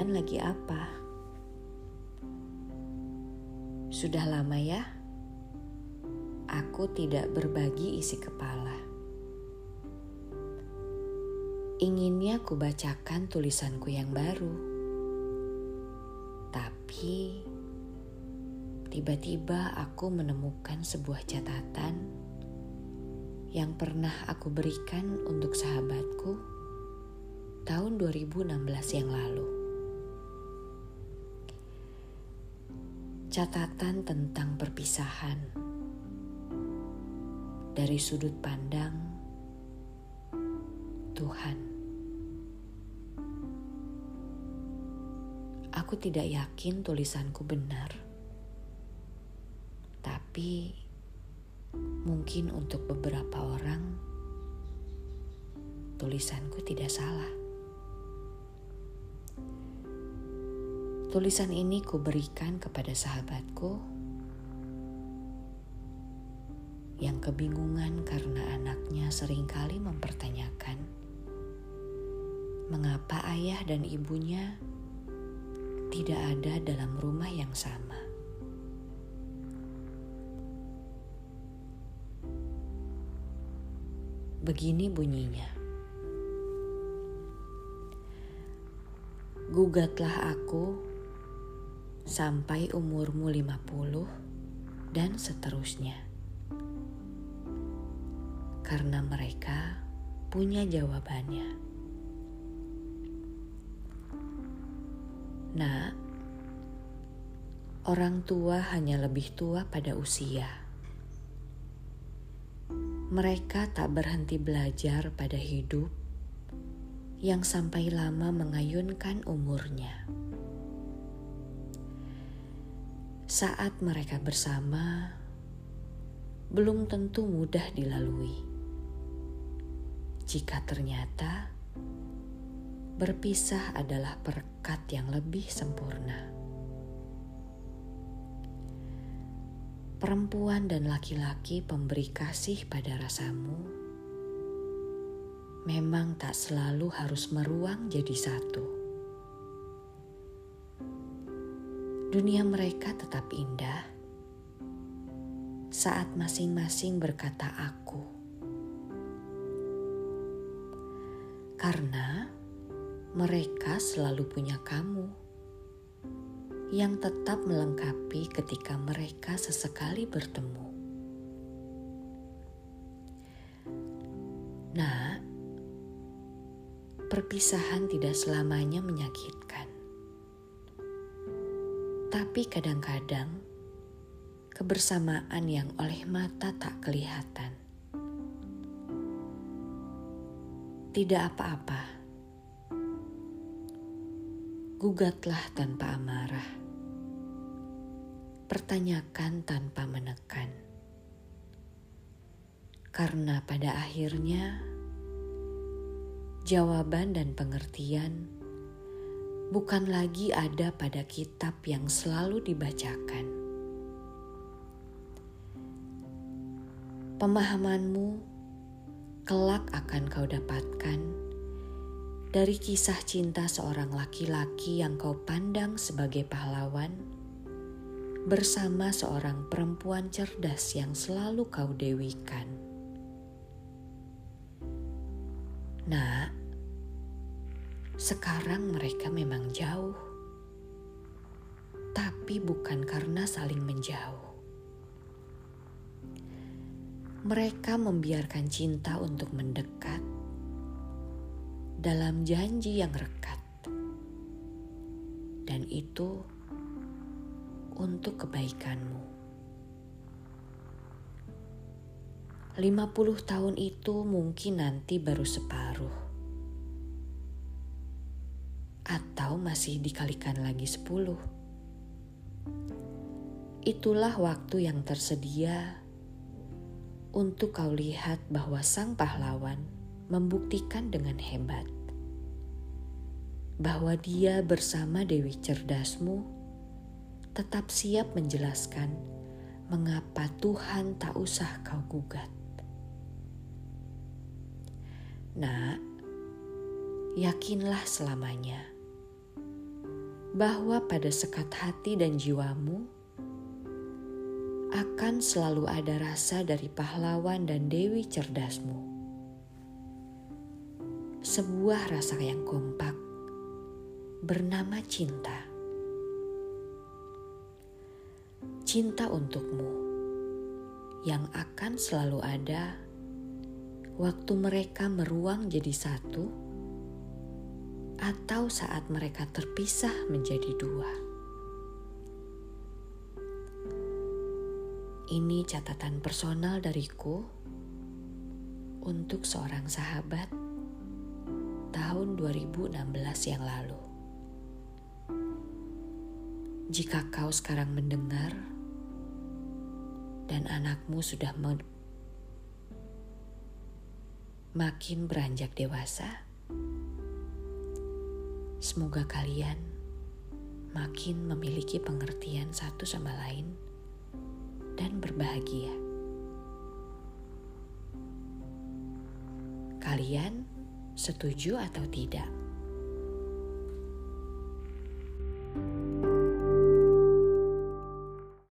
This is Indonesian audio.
Kalian lagi apa? Sudah lama ya? Aku tidak berbagi isi kepala. Inginnya ku bacakan tulisanku yang baru. Tapi tiba-tiba aku menemukan sebuah catatan yang pernah aku berikan untuk sahabatku tahun 2016 yang lalu. Catatan tentang perpisahan dari sudut pandang Tuhan. Aku tidak yakin tulisanku benar, tapi mungkin untuk beberapa orang tulisanku tidak salah. Tulisan ini kuberikan kepada sahabatku yang kebingungan karena anaknya sering kali mempertanyakan mengapa ayah dan ibunya tidak ada dalam rumah yang sama. Begini bunyinya. Gugatlah aku sampai umurmu 50 dan seterusnya. Karena mereka punya jawabannya. Nah, orang tua hanya lebih tua pada usia. Mereka tak berhenti belajar pada hidup yang sampai lama mengayunkan umurnya saat mereka bersama belum tentu mudah dilalui. Jika ternyata berpisah adalah perkat yang lebih sempurna. Perempuan dan laki-laki pemberi kasih pada rasamu memang tak selalu harus meruang jadi satu. Dunia mereka tetap indah saat masing-masing berkata "aku", karena mereka selalu punya kamu yang tetap melengkapi ketika mereka sesekali bertemu. Nah, perpisahan tidak selamanya menyakitkan. Tapi kadang-kadang kebersamaan yang oleh mata tak kelihatan. Tidak apa-apa. Gugatlah tanpa amarah. Pertanyakan tanpa menekan. Karena pada akhirnya jawaban dan pengertian bukan lagi ada pada kitab yang selalu dibacakan. Pemahamanmu kelak akan kau dapatkan dari kisah cinta seorang laki-laki yang kau pandang sebagai pahlawan bersama seorang perempuan cerdas yang selalu kau dewikan. Nah, sekarang mereka memang jauh, tapi bukan karena saling menjauh. Mereka membiarkan cinta untuk mendekat dalam janji yang rekat, dan itu untuk kebaikanmu. 50 tahun itu mungkin nanti baru separuh atau masih dikalikan lagi sepuluh. Itulah waktu yang tersedia untuk kau lihat bahwa sang pahlawan membuktikan dengan hebat bahwa dia bersama Dewi cerdasmu tetap siap menjelaskan mengapa Tuhan tak usah kau gugat. Nah, yakinlah selamanya bahwa pada sekat hati dan jiwamu akan selalu ada rasa dari pahlawan dan dewi cerdasmu. Sebuah rasa yang kompak bernama cinta. Cinta untukmu yang akan selalu ada waktu mereka meruang jadi satu, atau saat mereka terpisah menjadi dua. Ini catatan personal dariku untuk seorang sahabat tahun 2016 yang lalu. Jika kau sekarang mendengar dan anakmu sudah makin beranjak dewasa, semoga kalian makin memiliki pengertian satu sama lain dan berbahagia. Kalian setuju atau tidak?